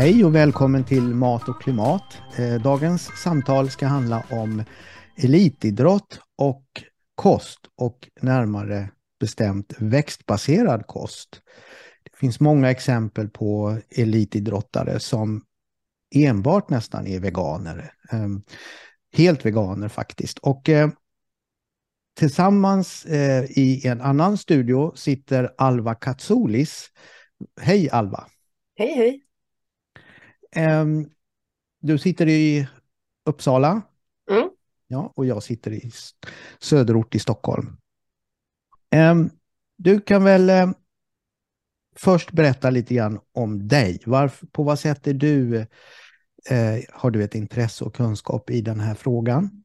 Hej och välkommen till Mat och klimat. Eh, dagens samtal ska handla om elitidrott och kost och närmare bestämt växtbaserad kost. Det finns många exempel på elitidrottare som enbart nästan är veganer. Ehm, helt veganer faktiskt. Och eh, tillsammans eh, i en annan studio sitter Alva Katsoulis. Hej Alva! Hej hej! Ehm, du sitter i Uppsala. Mm. Ja, och jag sitter i söderort i Stockholm. Ehm, du kan väl eh, först berätta lite grann om dig. Varför, på vad sätt är du, eh, har du ett intresse och kunskap i den här frågan?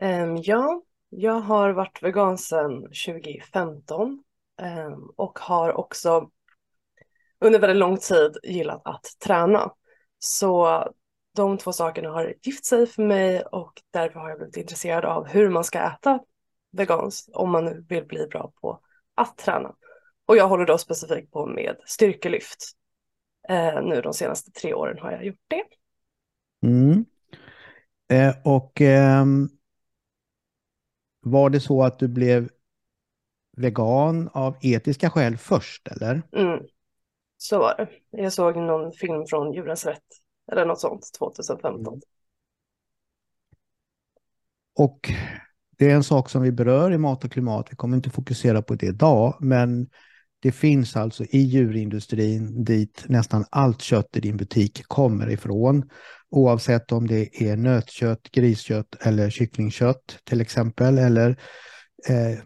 Um, ja, jag har varit vegan sedan 2015 um, och har också under väldigt lång tid gillat att träna. Så de två sakerna har gift sig för mig och därför har jag blivit intresserad av hur man ska äta veganskt om man vill bli bra på att träna. Och jag håller då specifikt på med styrkelyft. Eh, nu de senaste tre åren har jag gjort det. Mm. Eh, och eh, var det så att du blev vegan av etiska skäl först eller? Mm. Så var det. Jag såg någon film från Djurens Rätt eller något sånt 2015. Mm. Och det är en sak som vi berör i Mat och klimat. Vi kommer inte fokusera på det idag, men det finns alltså i djurindustrin dit nästan allt kött i din butik kommer ifrån. Oavsett om det är nötkött, griskött eller kycklingkött till exempel, eller eh,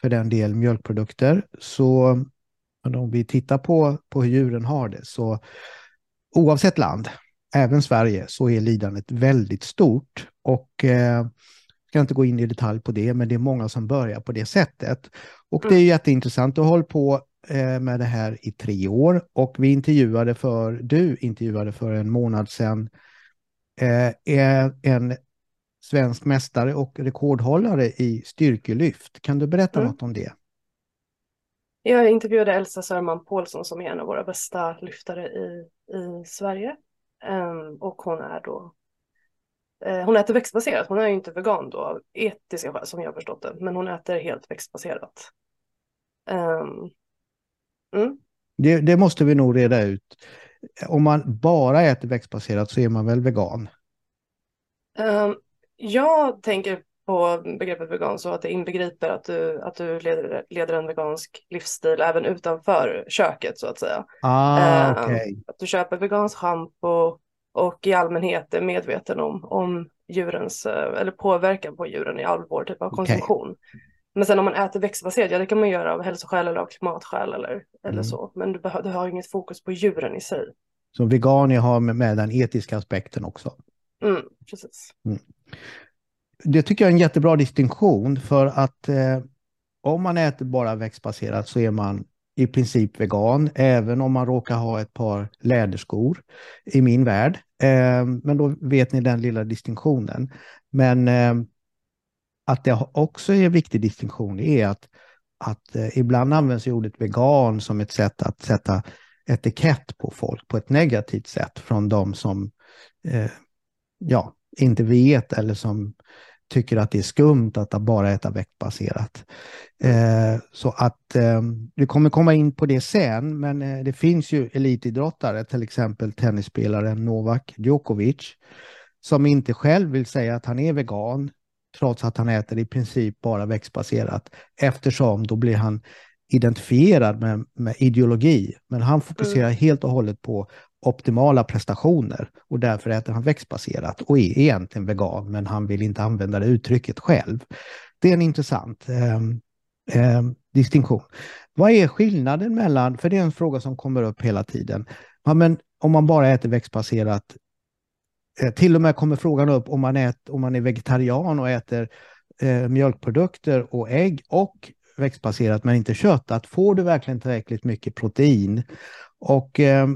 för den del mjölkprodukter. Så om vi tittar på, på hur djuren har det, så oavsett land, även Sverige, så är lidandet väldigt stort. Och eh, ska inte gå in i detalj på det, men det är många som börjar på det sättet. Och det är mm. jätteintressant. Har hållit på eh, med det här i tre år och vi intervjuade för, du intervjuade för en månad sedan eh, en svensk mästare och rekordhållare i styrkelyft. Kan du berätta mm. något om det? Jag intervjuade Elsa Sörman Paulsson som är en av våra bästa lyftare i, i Sverige. Um, och hon är då Eh, hon äter växtbaserat, hon är ju inte vegan då av etiska skäl som jag har förstått det, men hon äter helt växtbaserat. Um, mm. det, det, måste vi nog reda ut. Om man bara äter växtbaserat så är man väl vegan? Um, jag tänker på begreppet vegan så att det inbegriper att du, att du leder, leder en vegansk livsstil även utanför köket så att säga. Ah, um, okay. Att du köper vegansk schampo, och i allmänhet är medveten om, om djurens, eh, eller påverkan på djuren i all vår typ av konsumtion. Okay. Men sen om man äter växtbaserat, ja det kan man göra av hälsoskäl eller av klimatskäl eller, eller mm. så. Men du, du har inget fokus på djuren i sig. Så veganer har med, med den etiska aspekten också? Mm, precis. Mm. Det tycker jag är en jättebra distinktion för att eh, om man äter bara växtbaserat så är man i princip vegan, även om man råkar ha ett par läderskor i min värld. Eh, men då vet ni den lilla distinktionen. Men eh, att det också är en viktig distinktion är att, att eh, ibland används ordet vegan som ett sätt att sätta etikett på folk på ett negativt sätt från de som eh, ja, inte vet eller som tycker att det är skumt att bara äta väktbaserat. Eh, så att eh, vi kommer komma in på det sen, men eh, det finns ju elitidrottare, till exempel tennisspelaren Novak Djokovic, som inte själv vill säga att han är vegan, trots att han äter i princip bara växtbaserat, eftersom då blir han identifierad med, med ideologi. Men han fokuserar mm. helt och hållet på optimala prestationer och därför äter han växtbaserat och är egentligen vegan men han vill inte använda det uttrycket själv. Det är en intressant eh, eh, distinktion. Vad är skillnaden mellan, för det är en fråga som kommer upp hela tiden, ja, men om man bara äter växtbaserat, eh, till och med kommer frågan upp om man, ät, om man är vegetarian och äter eh, mjölkprodukter och ägg och växtbaserat men inte kött, att får du verkligen tillräckligt mycket protein? Och eh,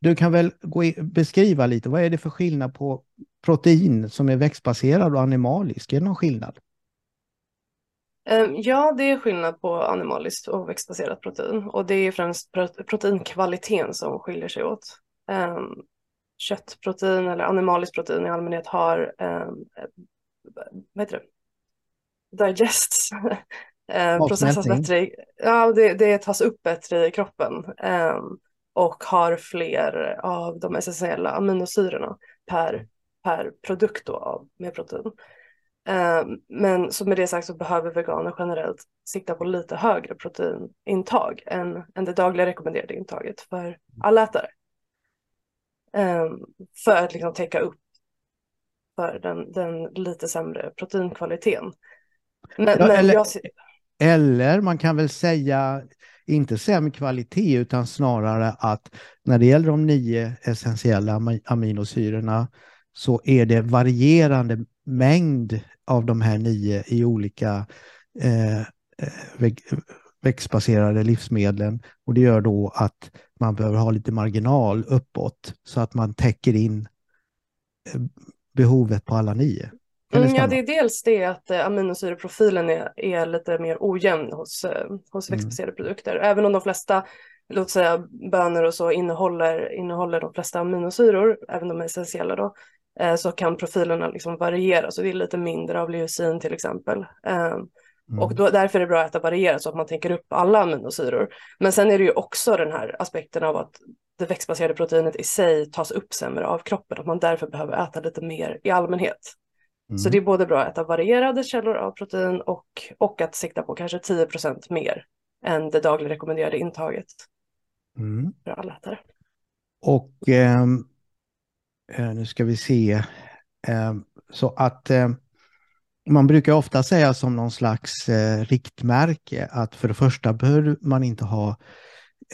du kan väl beskriva lite, vad är det för skillnad på protein som är växtbaserad och animalisk? Är det någon skillnad? Ehm, ja, det är skillnad på animaliskt och växtbaserat protein och det är främst proteinkvaliteten som skiljer sig åt. Ehm, köttprotein eller animaliskt protein i allmänhet har ehm, vad heter det? digests, processas bättre. Ja, det, det tas upp bättre i kroppen och har fler av de essentiella aminosyrorna per, per produkt då av, med protein. Eh, men så med det sagt så behöver veganer generellt sikta på lite högre proteinintag än, än det dagliga rekommenderade intaget för allätare. Eh, för att liksom täcka upp för den, den lite sämre proteinkvaliteten. Men, ja, eller, jag... eller man kan väl säga inte sämre kvalitet utan snarare att när det gäller de nio essentiella aminosyrorna så är det varierande mängd av de här nio i olika eh, eh växtbaserade livsmedlen och det gör då att man behöver ha lite marginal uppåt så att man täcker in eh, behovet på alla nio. Mm, ja, det är dels det att eh, aminosyreprofilen är, är lite mer ojämn hos, eh, hos mm. växtbaserade mm. produkter. Även om de flesta, låt säga bönor och så, innehåller, innehåller de flesta aminosyror, även de essentiella då, eh, så kan profilerna liksom variera. Så det är lite mindre av leucin till exempel. Eh, Mm. Och då, därför är det bra att äta varierat så att man tänker upp alla aminosyror. Men sen är det ju också den här aspekten av att det växtbaserade proteinet i sig tas upp sämre av kroppen, att man därför behöver äta lite mer i allmänhet. Mm. Så det är både bra att äta varierade källor av protein och, och att sikta på kanske 10% mer än det dagliga rekommenderade intaget mm. för alla ätare. Och ehm, eh, nu ska vi se, eh, så att eh, man brukar ofta säga som någon slags eh, riktmärke att för det första behöver man inte ha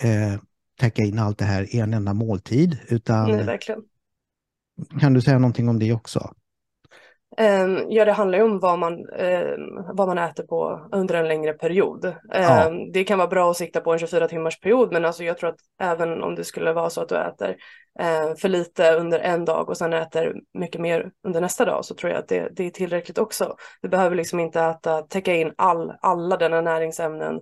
eh, täcka in allt det här i en enda måltid. Utan Nej, verkligen. Kan du säga någonting om det också? Um, ja, det handlar ju om vad man, um, vad man äter på under en längre period. Ja. Det kan vara bra att sikta på en 24 timmars period, men alltså jag tror att även om det skulle vara så att du äter för lite under en dag och sen äter mycket mer under nästa dag så tror jag att det, det är tillräckligt också. Du behöver liksom inte äta, täcka in all, alla dina näringsämnen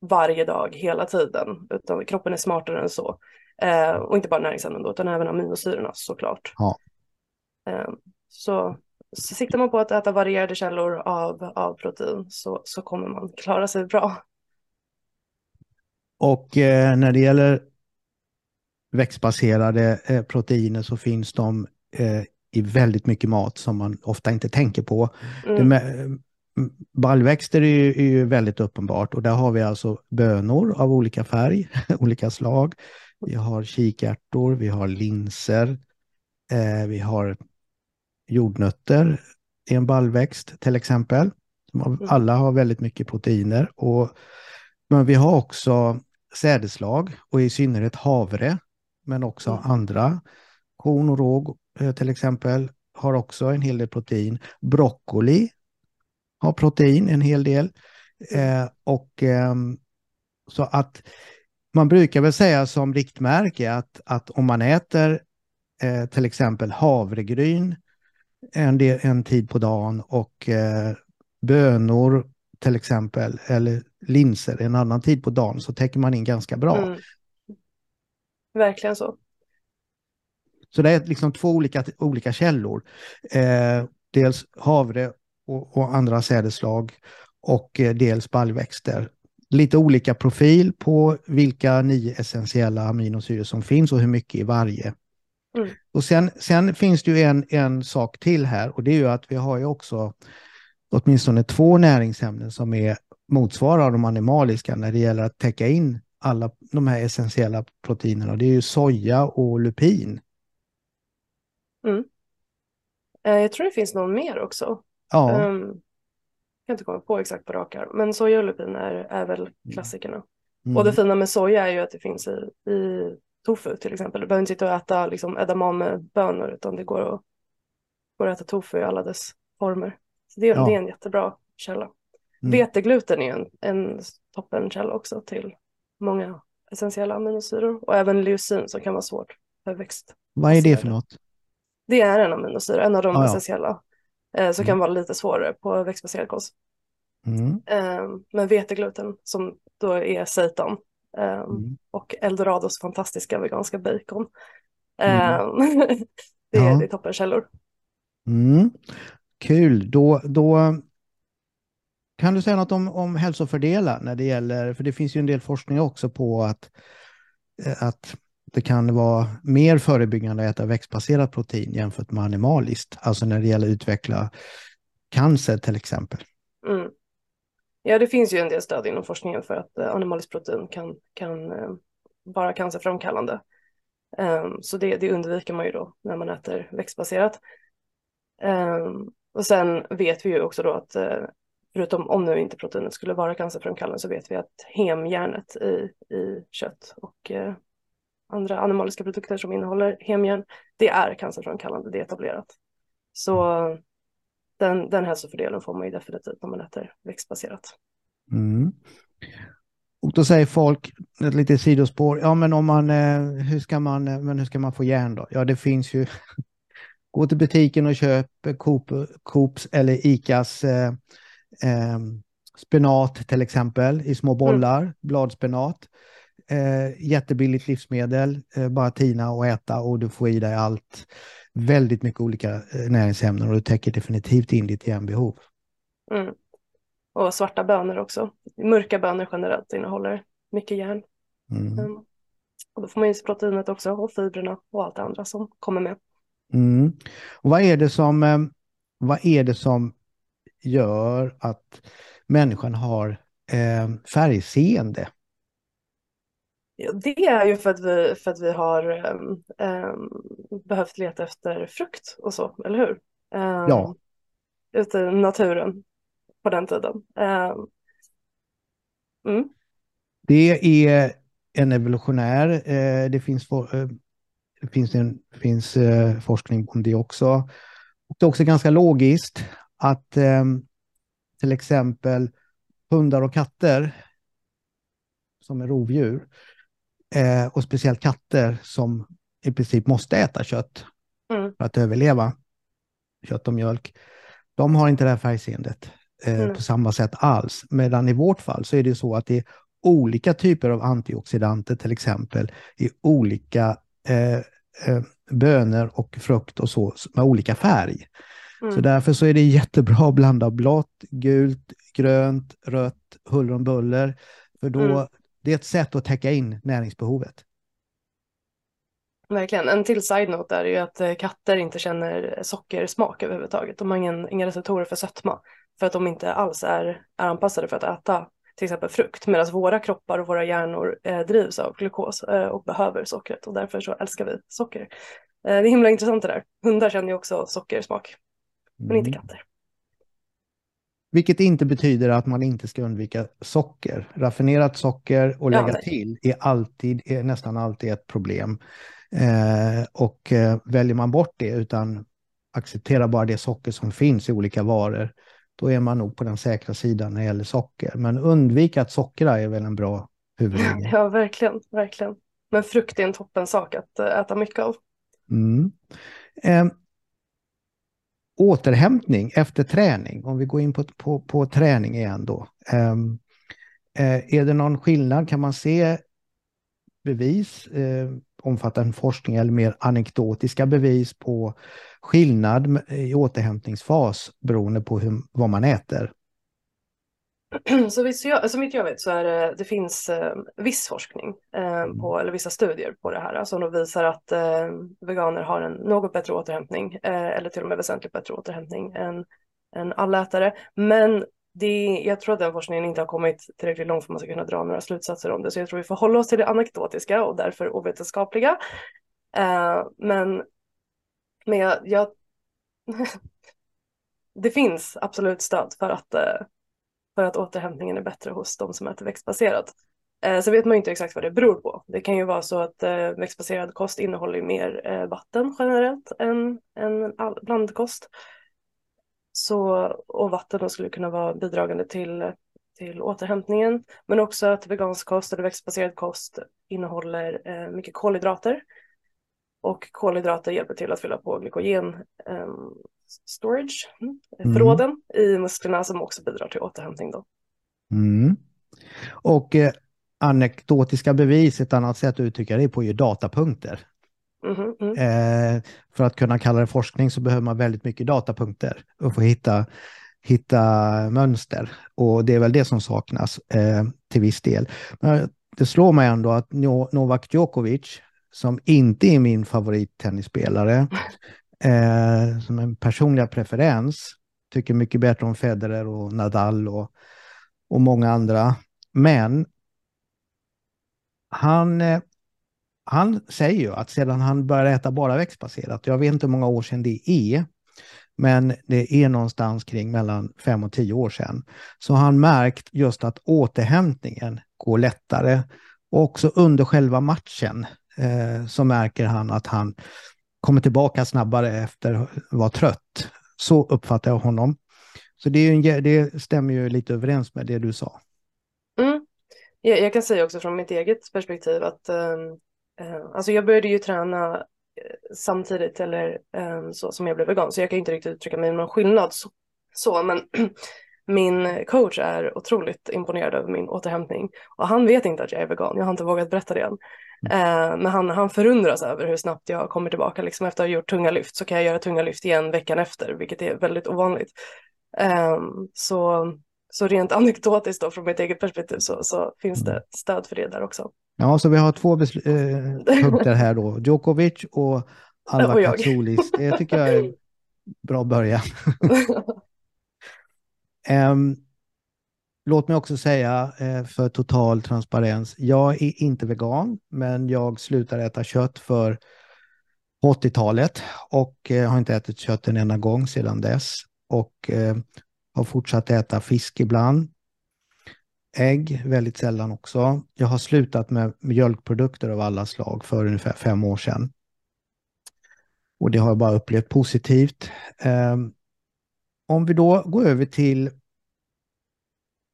varje dag hela tiden, utan kroppen är smartare än så. Och inte bara näringsämnen då, utan även aminosyrorna såklart. Ja. så så siktar man på att äta varierade källor av, av protein så, så kommer man klara sig bra. Och eh, när det gäller växtbaserade eh, proteiner så finns de eh, i väldigt mycket mat som man ofta inte tänker på. Mm. Det, baljväxter är ju, är ju, väldigt uppenbart och där har vi alltså bönor av olika färg, olika slag. Vi har kikärtor, vi har linser, eh, vi har jordnötter är en baljväxt till exempel. Mm. Alla har väldigt mycket proteiner. Och, men vi har också sädeslag och i synnerhet havre, men också mm. andra. Korn och råg eh, till exempel har också en hel del protein. Broccoli har protein en hel del. Eh, och eh, så att man brukar väl säga som riktmärke att, att om man äter eh, till exempel havregryn en, del, en tid på dagen och eh, bönor till exempel eller linser en annan tid på dagen så täcker man in ganska bra. Mm. Verkligen så. Så det är liksom två olika, olika källor. Eh, dels havre och, och andra sädeslag och eh, dels baljväxter. Lite olika profil på vilka nio essentiella aminosyror som finns och hur mycket i varje. Mm. Och sen, sen finns det ju en, en sak till här och det är ju att vi har ju också åtminstone två näringsämnen som är motsvarar de animaliska när det gäller att täcka in alla de här essentiella proteinerna. Det är ju soja och lupin. Mm. Eh, jag tror det finns någon mer också. Ja. Um, jag kan inte komma på exakt på rak arm, men soja och lupin är, är väl mm. klassikerna. Mm. Och det fina med soja är ju att det finns i, i tofu till exempel. Du behöver inte sitta och äta liksom, edamamebönor utan det går att, går att äta tofu i alla dess former. Så det, ja. det är en jättebra källa. Mm. Vetegluten är en, en toppenkälla också till många essentiella aminosyror och även leucin som kan vara svårt för växt. Vad är det för något? Det är en aminosyra, en av de ah, essentiella, eh, som mm. kan vara lite svårare på växtbaserad kost. Mm. Um, med vetegluten som då är seitan. Um, Mm. Och Eldorados fantastiska veganska bacon. Mm. Um, det, är, Ja. det är toppenkällor. Mm. Kul. Då, då kan du säga något om, om hälsofördelar när det gäller, för det finns ju en del forskning också på att, eh, att det kan vara mer förebyggande att äta växtbaserat protein jämfört med animaliskt, alltså när det gäller att utveckla cancer till exempel. Mm. Ja, det finns ju en del stöd inom forskningen för att eh, animaliskt protein kan, kan eh, vara cancerframkallande. Ehm, så det, det undviker man ju då när man äter växtbaserat. Ehm, och sen vet vi ju också då att eh, förutom om nu inte proteinet skulle vara cancerframkallande så vet vi att hemjärnet i, i kött och andra animaliska produkter som innehåller hemjärn, det är cancerframkallande, det är etablerat. Så den, den hälsofördelen får man ju definitivt när man äter växtbaserat. Mm. Och då säger folk, ett litet sidospår, ja men om man, eh, hur ska man, eh, men hur ska man få järn då? Ja det finns ju, gå till butiken och köp Coop, Coops eller Icas eh, eh, spenat till exempel i små bollar, bladspenat. Eh, jättebilligt livsmedel, eh, bara tina och äta och du får i dig allt. Väldigt mycket olika eh, näringsämnen och du täcker definitivt in ditt järnbehov. Mm. Och svarta bönor också. Mörka bönor generellt innehåller mycket järn. Mm. Mm. Och då får man sig proteinet också och fibrerna och allt det andra som kommer med. Mm. Och vad är det som, eh, vad är det som gör att människan har eh, färgseende? Det är ju för att vi, för att vi har um, um, behövt leta efter frukt och så, eller hur? Um, Ja. Ute i naturen på den tiden. Mm, Det är en evolutionär, eh, det finns, for, eh, det finns, en, finns eh, forskning om det också. Och det är också ganska logiskt att till exempel hundar och katter som är rovdjur eh, och speciellt katter som i princip måste äta kött mm, för att överleva, kött och mjölk, de har inte det här färgseendet eh, Mm. på samma sätt alls. Medan i vårt fall så är det så att det är olika typer av antioxidanter till exempel i olika eh, eh, bönor och frukt och så med olika färg. Så mm, därför så är det jättebra att blanda blått, gult, grönt, rött, huller om buller. För då, Mm. Det är ett sätt att täcka in näringsbehovet. verkligen. En till side-note är ju att eh, katter inte känner sockersmak överhuvudtaget. De har ingen, inga receptorer för sötma. För att de inte alls är, är anpassade för att äta till exempel frukt. Medan våra kroppar och våra hjärnor eh, drivs av glukos eh, och behöver sockret. Och därför så älskar vi socker. Eh, det är himla intressant det där. Hundar känner ju också sockersmak, men inte Mm. katter. Vilket inte betyder att man inte ska undvika socker. Raffinerat socker och Ja, lägga nej. till är, alltid, är nästan alltid ett problem. Eh, och eh, väljer man bort det utan accepterar bara det socker som finns i olika varor, då är man nog på den säkra sidan när det gäller socker. Men undvika att sockra är väl en bra huvudregel. Ja, verkligen, verkligen. Men frukt är en toppen sak att eh, äta mycket av. Mm. Eh, återhämtning efter träning, om vi går in på, på, på träning igen då. Um, uh, är det någon skillnad? Kan man se bevis, eh, omfattande forskning eller mer anekdotiska bevis på skillnad i återhämtningsfas beroende på hur, vad man äter? Så vitt jag, så vitt jag vet så är det, det finns eh, viss forskning eh, på, eller vissa studier på det här som då visar att eh, veganer har en något bättre återhämtning eller till och med väsentligt bättre återhämtning än, än allätare. Men det, jag tror att den forskningen inte har kommit tillräckligt långt för att man ska kunna dra några slutsatser om det. Så jag tror vi får hålla oss till det anekdotiska och därför ovetenskapliga. Eh, men men jag, jag det finns absolut stöd för att eh, för att återhämtningen är bättre hos de som äter växtbaserat. Eh, så vet man ju inte exakt vad det beror på. Det kan ju vara så att eh, växtbaserad kost innehåller mer eh, vatten generellt än, än all, blandkost. Så, och vatten då skulle kunna vara bidragande till, till återhämtningen. Men också att vegansk kost eller växtbaserad kost innehåller eh, mycket kolhydrater. Och kolhydrater hjälper till att fylla på glykogen. Ehm, storage, mm. förråden i musklerna som också bidrar till återhämtning. Då. Mm. Och eh, anekdotiska bevis, ett annat sätt att uttrycka det på är ju datapunkter. Mm, mm. Eh, för att kunna kalla det forskning så behöver man väldigt mycket datapunkter och få hitta, hitta mönster. Och det är väl det som saknas eh, till viss del. Men det slår mig ändå att Novak Djokovic, som inte är min favorittennisspelare, eh, som en personliga preferens, tycker mycket bättre om Federer och Nadal och, och många andra. Men han, eh, han säger ju att sedan han började äta bara växtbaserat, jag vet inte hur många år sedan det är, men det är någonstans kring mellan fem och tio år sedan, så har han märkt just att återhämtningen går lättare. Och också under själva matchen eh, så märker han att han kommer tillbaka snabbare efter att vara trött. Så uppfattar jag honom. Så det, en, det stämmer ju lite överens med det du sa. Mm. Jag, jag, kan säga också från mitt eget perspektiv att um, alltså jag började ju träna eh, samtidigt eller um, så som jag blev vegan så jag kan inte riktigt uttrycka mig någon skillnad så, så men min coach är otroligt imponerad över min återhämtning och han vet inte att jag är vegan, jag har inte vågat berätta det än. Uh, men han, han förundras över hur snabbt jag kommer tillbaka, liksom efter att ha gjort tunga lyft så kan jag göra tunga lyft igen veckan efter, vilket är väldigt ovanligt. Um, så så rent anekdotiskt då från mitt eget perspektiv så, så finns det stöd för det där också. Ja, så vi har två eh, punkter här då. Djokovic och Alva Katsolis. Det tycker jag är bra början. um, låt mig också säga eh, för total transparens. Jag är inte vegan, men jag slutade äta kött för 80-talet och eh, har inte ätit kött en enda gång sedan dess. Och eh, har fortsatt äta fisk ibland. Ägg väldigt sällan också. Jag har slutat med mjölkprodukter av alla slag för ungefär fem år sedan. Och det har jag bara upplevt positivt. Ehm, om vi då går över till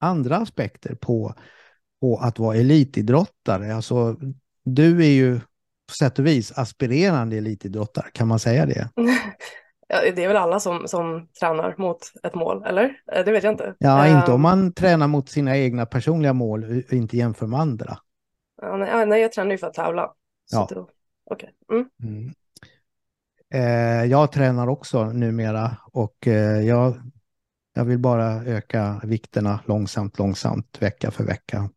andra aspekter på, på att vara elitidrottare. Alltså, du är ju på sätt och vis aspirerande elitidrottare, kan man säga det? det är väl alla som, som tränar mot ett mål, eller? Eh, det vet jag inte. Ja, uh, inte om man tränar mot sina egna personliga mål och inte jämför med andra. Uh, nej, nej, jag tränar ju för att tävla. ja. Då, okay. mm. Mm. Eh, jag tränar också numera och eh, jag, jag vill bara öka vikterna långsamt, långsamt, vecka för vecka.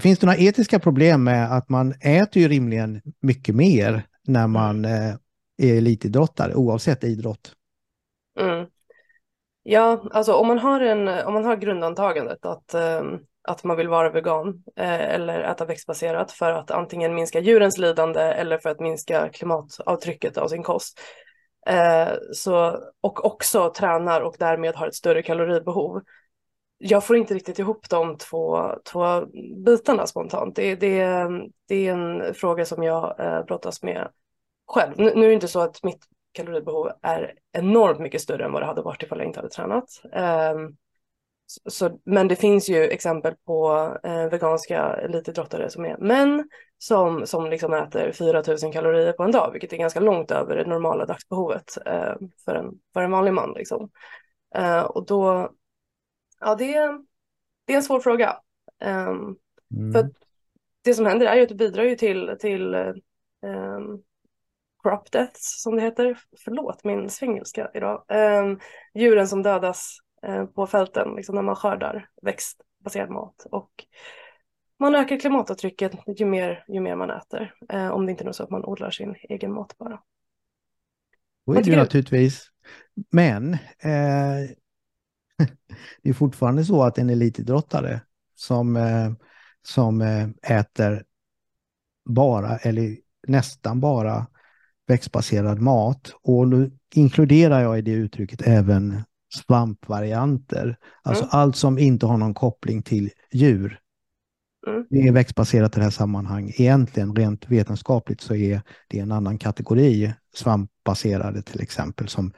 Finns det några etiska problem med att man äter ju rimligen mycket mer när man mm. eh, är elitidrottare oavsett idrott. Mm. Ja, alltså om man har, en, om man har grundantagandet att, um, att man vill vara vegan eh, eller äta växtbaserat för att antingen minska djurens lidande eller för att minska klimatavtrycket av sin kost. Eh, så, och också tränar och därmed har ett större kaloribehov. Jag får inte riktigt ihop de två, två bitarna spontant. Det, det, det är en fråga som jag eh, brottas med själv. Nu, nu är det inte så att mitt kaloribehov är enormt mycket större än vad det hade varit ifall jag inte hade tränat. Eh, så, men det finns ju exempel på eh, veganska elitidrottare som är män som, som liksom äter 4000 kalorier på en dag, vilket är ganska långt över det normala dagsbehovet eh, för, en, för en vanlig man. Liksom. Eh, och då, ja det, det är en svår fråga. Um, mm. För det som händer är ju att det bidrar ju till, till um, crop deaths som det heter. Förlåt min svengelska idag. Um, djuren som dödas uh, på fälten liksom när man skördar växtbaserad mat. Och man ökar klimatavtrycket ju mer, ju mer man äter. Uh, om det inte är så att man odlar sin egen mat bara. Är det ju naturligtvis. Men eh, det är fortfarande så att en elitidrottare som, eh, som eh, äter bara eller nästan bara växtbaserad mat. Och nu inkluderar jag i det uttrycket även svampvarianter. Alltså mm. allt som inte har någon koppling till djur. Mm. Det är växtbaserat i det här sammanhanget. Egentligen rent vetenskapligt så är det en annan kategori. Svampbaserade till exempel som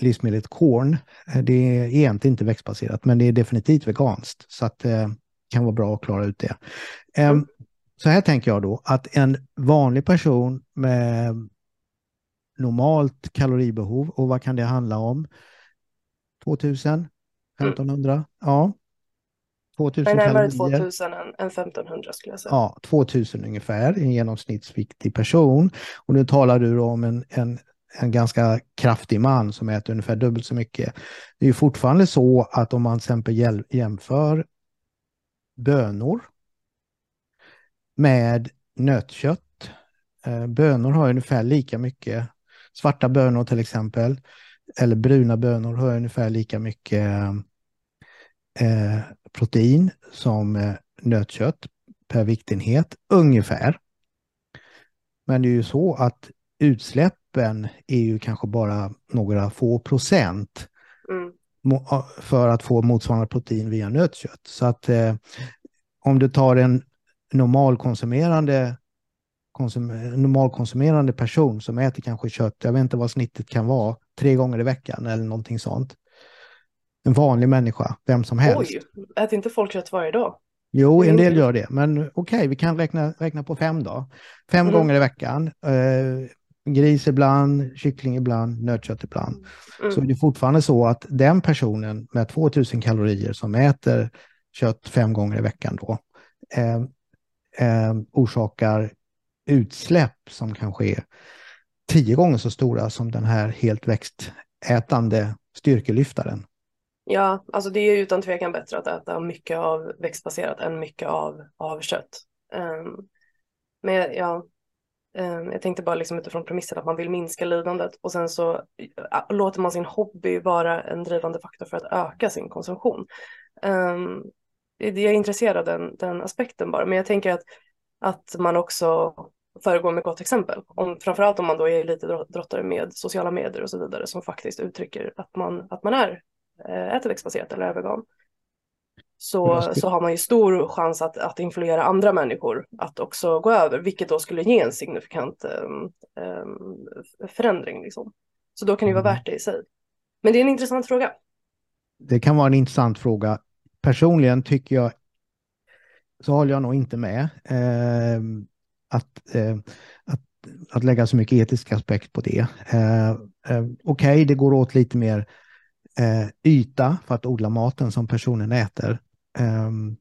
livsmedlet korn. Det är egentligen inte växtbaserat men det är definitivt veganskt. Så att det eh, kan vara bra att klara ut det. Ehm, mm så här tänker jag då, att en vanlig person med normalt kaloribehov och vad kan det handla om? 2000? 1500? Mm. Ja. 2000 Men närmare 2000 än, än 1500 skulle jag säga. Ja, 2000 ungefär, en genomsnittsviktig person. Och nu talar du om en, en, en ganska kraftig man som äter ungefär dubbelt så mycket. Det är ju fortfarande så att om man till exempel jämför bönor med nötkött. Eh, bönor har ungefär lika mycket, svarta bönor till exempel, eller bruna bönor har ungefär lika mycket eh, protein som eh, nötkött per viktenhet, ungefär. Men det är ju så att utsläppen är ju kanske bara några få procent mm. för att få motsvarande protein via nötkött. Så att eh, om du tar en normalkonsumerande konsum normalkonsumerande person som äter kanske kött, jag vet inte vad snittet kan vara, tre gånger i veckan eller någonting sånt. En vanlig människa, vem som helst. Oj, äter inte folk kött varje dag? Jo, en del gör det, men okej, okay, vi kan räkna, räkna på fem då. Fem mm. gånger i veckan. Eh, gris ibland, kyckling ibland, nötkött ibland. Mm. Så det är fortfarande så att den personen med 2000 kalorier som äter kött fem gånger i veckan då, eh, eh, orsakar utsläpp som kanske är tio gånger så stora som den här helt växtätande styrkelyftaren. Ja, alltså det är utan tvekan bättre att äta mycket av växtbaserat än mycket av, av kött. Um, men ja, um, jag tänkte bara liksom utifrån premissen att man vill minska lidandet och sen så uh, låter man sin hobby vara en drivande faktor för att öka sin konsumtion. Um, jag är intresserad av den, den aspekten bara, men jag tänker att, att man också föregår med gott exempel. Om, framförallt om man då är lite drottare med sociala medier och så vidare som faktiskt uttrycker att man, att man är äter växtbaserat eller är vegan. Så, så har man ju stor chans att, att influera andra människor att också gå över, vilket då skulle ge en signifikant um, um, förändring. Liksom. Så då kan det vara mm. värt det i sig. Men det är en intressant fråga. Det kan vara en intressant fråga personligen tycker jag, så håller jag nog inte med, eh, att, eh, att, att lägga så mycket etisk aspekt på det. Eh, eh Okej, okay, det går åt lite mer eh, yta för att odla maten som personen äter. Ehm,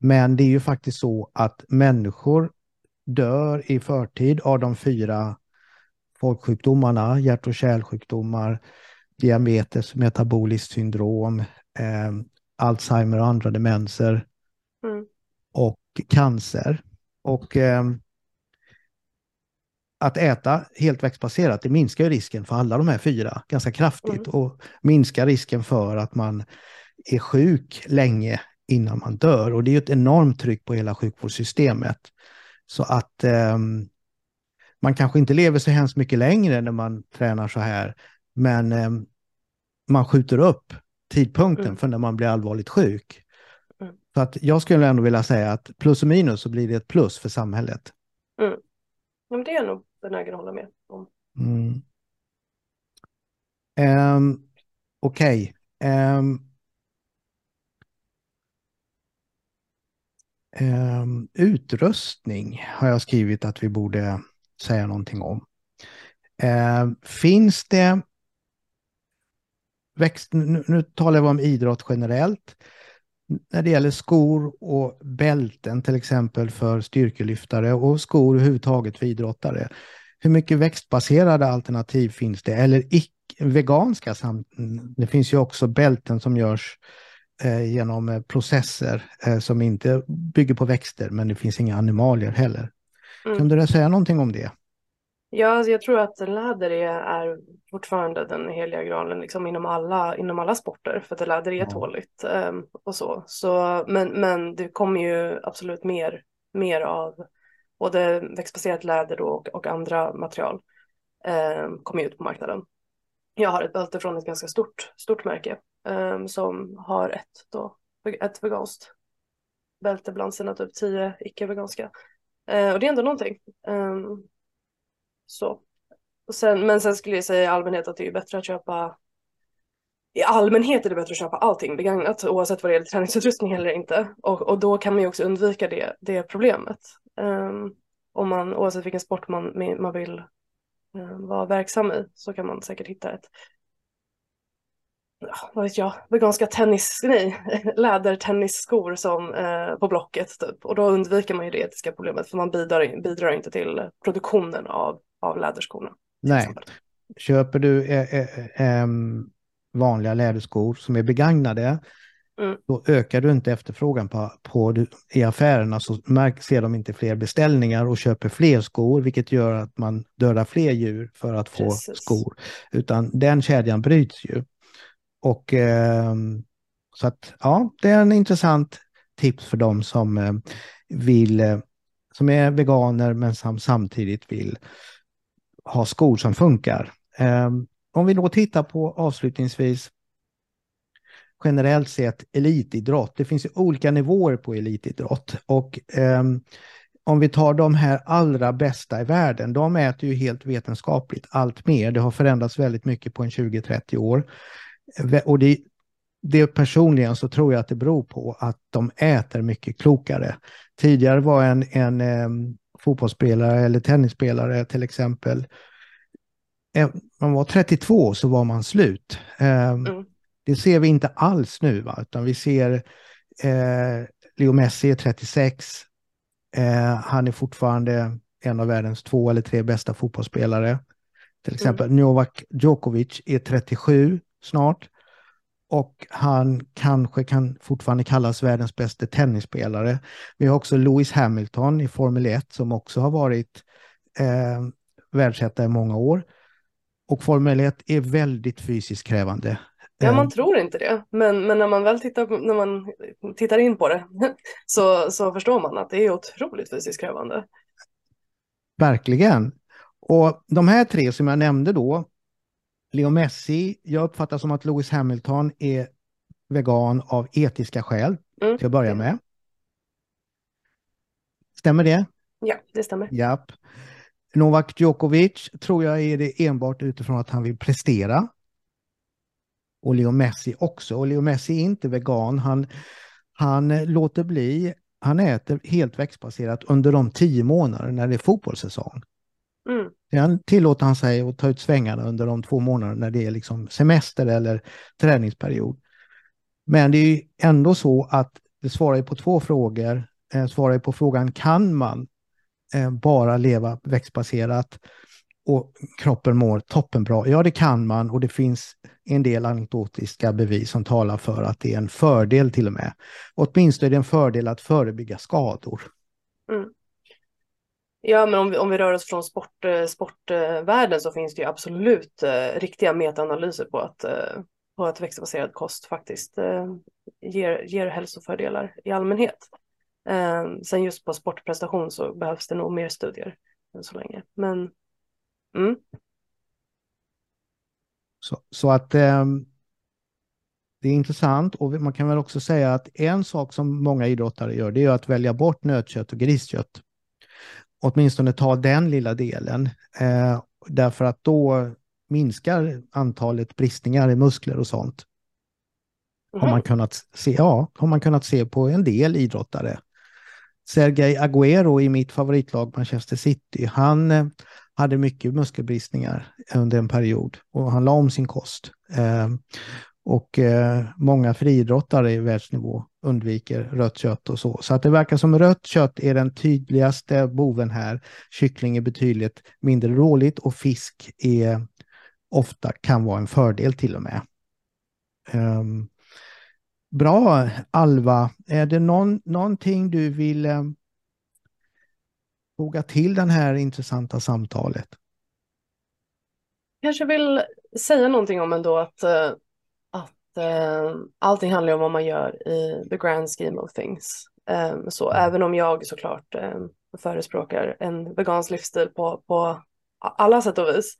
men det är ju faktiskt så att människor dör i förtid av de fyra folksjukdomarna, hjärt och kärlsjukdomar, diabetes, metaboliskt syndrom, eh, Alzheimer och andra demenser mm. och cancer. Och eh, att äta helt växtbaserat, det minskar risken för alla de här fyra ganska kraftigt mm. och minskar risken för att man är sjuk länge innan man dör. Och det är ett enormt tryck på hela sjukvårdssystemet. Så att eh, man kanske inte lever så hemskt mycket längre när man tränar så här, men eh, man skjuter upp tidpunkten mm. för när man blir allvarligt sjuk. Mm. Så att jag skulle ändå vilja säga att plus och minus så blir det ett plus för samhället. Mm men det är jag nog benägen att hålla med om. Mm. Um, Okej. Okay. Um, um, utrustning har jag skrivit att vi borde säga någonting om. Uh, finns det växt, nu, nu talar vi om idrott generellt. När det gäller skor och bälten till exempel för styrkelyftare och skor överhuvudtaget för idrottare. Hur mycket växtbaserade alternativ finns det? Eller veganska? Det finns ju också bälten som görs eh, genom eh, processer eh, som inte bygger på växter, men det finns inga animalier heller. Mm. Kan du säga någonting om det? Ja, alltså jag tror att läder är, är fortfarande den heliga graalen liksom inom, alla, inom alla sporter för att läder är tåligt um, och så. så men, men det kommer ju absolut mer, mer av både växtbaserat läder och, och andra material um, kommer ut på marknaden. Jag har ett bälte från ett ganska stort, stort märke um, som har ett, då, ett veganskt bälte bland sina typ tio icke-veganska. Uh, och det är ändå någonting. Um, så. Och sen, men sen skulle jag säga i allmänhet att det är bättre att köpa i allmänhet är det bättre att köpa allting begagnat oavsett vad det gäller träningsutrustning eller inte. Och, och då kan man ju också undvika det, det problemet. Um, om man, oavsett vilken sport man, man vill um, vara verksam i så kan man säkert hitta ett vad vet jag, veganska tennis, nej, lädertennisskor som eh, på Blocket typ. Och då undviker man ju det etiska problemet för man bidrar, bidrar inte till produktionen av, av läderskorna. Nej, köper du eh, eh, vanliga läderskor som är begagnade Mm. Då ökar du inte efterfrågan på, på i affärerna så märk, ser de inte fler beställningar och köper fler skor, vilket gör att man dödar fler djur för att få Precis. skor. Utan den kedjan bryts ju. Och eh, så att ja, det är en intressant tips för dem som eh, vill, eh, som är veganer men som samtidigt vill ha skor som funkar. Ehm, om vi då tittar på avslutningsvis generellt sett elitidrott. Det finns olika nivåer på elitidrott och ehm, om vi tar de här allra bästa i världen, de äter ju helt vetenskapligt allt mer. Det har förändrats väldigt mycket på en 20-30 år. Och det, det personligen så tror jag att det beror på att de äter mycket klokare. Tidigare var en, en ehm, fotbollsspelare eller tennisspelare till exempel, eh, man var 32 så var man slut. Eh, mm. Det ser vi inte alls nu, va? utan vi ser eh, Leo Messi är 36. Eh, han är fortfarande en av världens två eller tre bästa fotbollsspelare. Till exempel mm. Novak Djokovic är 37 snart. Och han kanske kan fortfarande kallas världens bästa tennisspelare. Vi har också Lewis Hamilton i Formel 1 som också har varit eh, världsetta i många år. Och Formel 1 är väldigt fysiskt krävande. Ja, man tror inte det, men, men när man väl tittar, när man tittar in på det så, så förstår man att det är otroligt fysiskt krävande. Verkligen. Och de här tre som jag nämnde då, Leo Messi, jag uppfattar som att Lewis Hamilton är vegan av etiska skäl, mm. till att börja med. Stämmer det? Ja, det stämmer. Japp. Novak Djokovic tror jag är det enbart utifrån att han vill prestera och Leo Messi också. Och Leo Messi är inte vegan. Han, han låter bli, han äter helt växtbaserat under de tio månader när det är fotbollssäsong. Mm. Sen tillåter han sig att ta ut svängarna under de två månader när det är liksom semester eller träningsperiod. Men det är ändå så att det svarar på två frågor. Eh, svarar på frågan kan man eh, bara leva växtbaserat och kroppen mår toppenbra. Ja, det kan man och det finns en del anekdotiska bevis som talar för att det är en fördel till och med. Åtminstone är det en fördel att förebygga skador. Mm. Ja, men om vi, om vi rör oss från sport, eh, sportvärlden så finns det ju absolut eh, riktiga metaanalyser på att, eh, på att växtbaserad kost faktiskt eh, ger, ger hälsofördelar i allmänhet. Eh, sen just på sportprestation så behövs det nog mer studier än så länge. Men Mm. Så, så, att eh, det är intressant och man kan väl också säga att en sak som många idrottare gör det är att välja bort nötkött och griskött. Åtminstone ta den lilla delen. Eh, därför att då minskar antalet bristningar i muskler och sånt. Mm. Har, man kunnat se, ja, har man kunnat se på en del idrottare. Sergej Agüero i mitt favoritlag Manchester City, han eh, hade mycket muskelbristningar under en period och han la om sin kost. Eh, och eh, många friidrottare i världsnivå undviker rött kött och så. Så att det verkar som rött kött är den tydligaste boven här. Kyckling är betydligt mindre dåligt och fisk är ofta kan vara en fördel till och med. Um, bra Alva, är det någon, någonting du vill um, foga till det här intressanta samtalet? Kanske vill säga någonting om ändå att, uh, uh, allting handlar om vad man gör i the grand scheme of things. Um, så mm. även om jag såklart um, förespråkar en vegansk livsstil på, på alla sätt och vis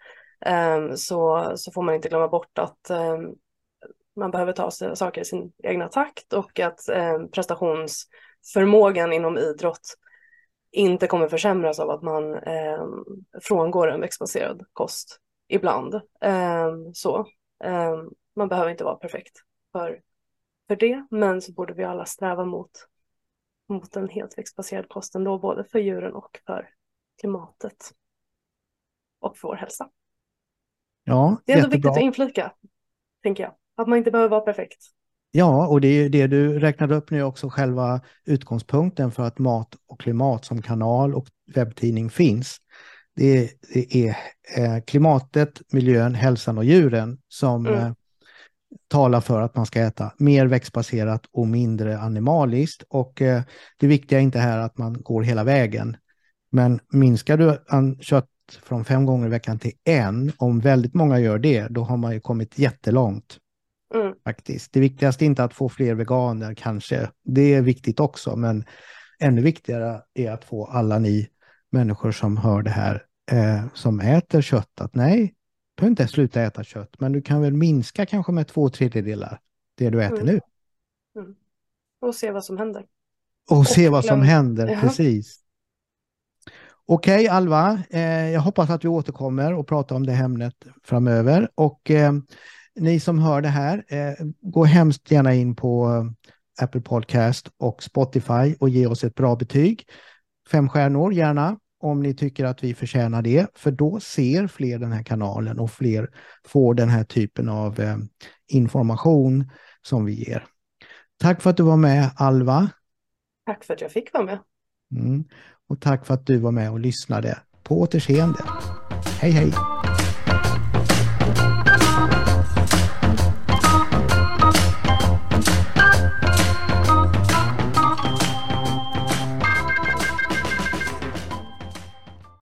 um, så, så får man inte glömma bort att man behöver ta saker i sin egna takt och att prestationsförmågan inom idrott inte kommer försämras av att man eh, frångår en växtbaserad kost ibland. Eh, så. Eh, man behöver inte vara perfekt för, för det, men så borde vi alla sträva mot, mot en helt växtbaserad kost ändå, både för djuren och för klimatet. och för vår hälsa. Ja, Det är ändå jättebra. viktigt att inflika, tänker jag. Att man inte behöver vara perfekt. Ja, och det är det du räknade upp nu är också själva utgångspunkten för att Mat och klimat som kanal och webbtidning finns. Det är, det är eh, klimatet, miljön, hälsan och djuren som Mm. Talar för att man ska äta mer växtbaserat och mindre animaliskt. Och eh, det viktiga är inte här att man går hela vägen. Men minskar du kött från fem gånger i veckan till en, om väldigt många gör det, då har man ju kommit jättelångt Mm. faktiskt. Det viktigaste är inte att få fler veganer kanske. Det är viktigt också, men ännu viktigare är att få alla ni människor som hör det här, eh, som äter kött, att nej, behöver inte sluta äta kött, men du kan väl minska kanske med två tredjedelar det du äter Mm. nu. Och se vad som händer. Och se Och vad som glöm- händer, Ja. precis. Okej, Alva, eh, jag hoppas att vi återkommer och pratar om det ämnet framöver. Och eh, ni som hör det här, eh, gå hemskt gärna in på eh, Apple Podcast och Spotify och ge oss ett bra betyg. Fem stjärnor gärna, om ni tycker att vi förtjänar det, för då ser fler den här kanalen och fler får den här typen av eh, information som vi ger. Tack för att du var med, Alva. Tack för att jag fick vara med. Mm. Och tack för att du var med och lyssnade. På återseende. Hej hej!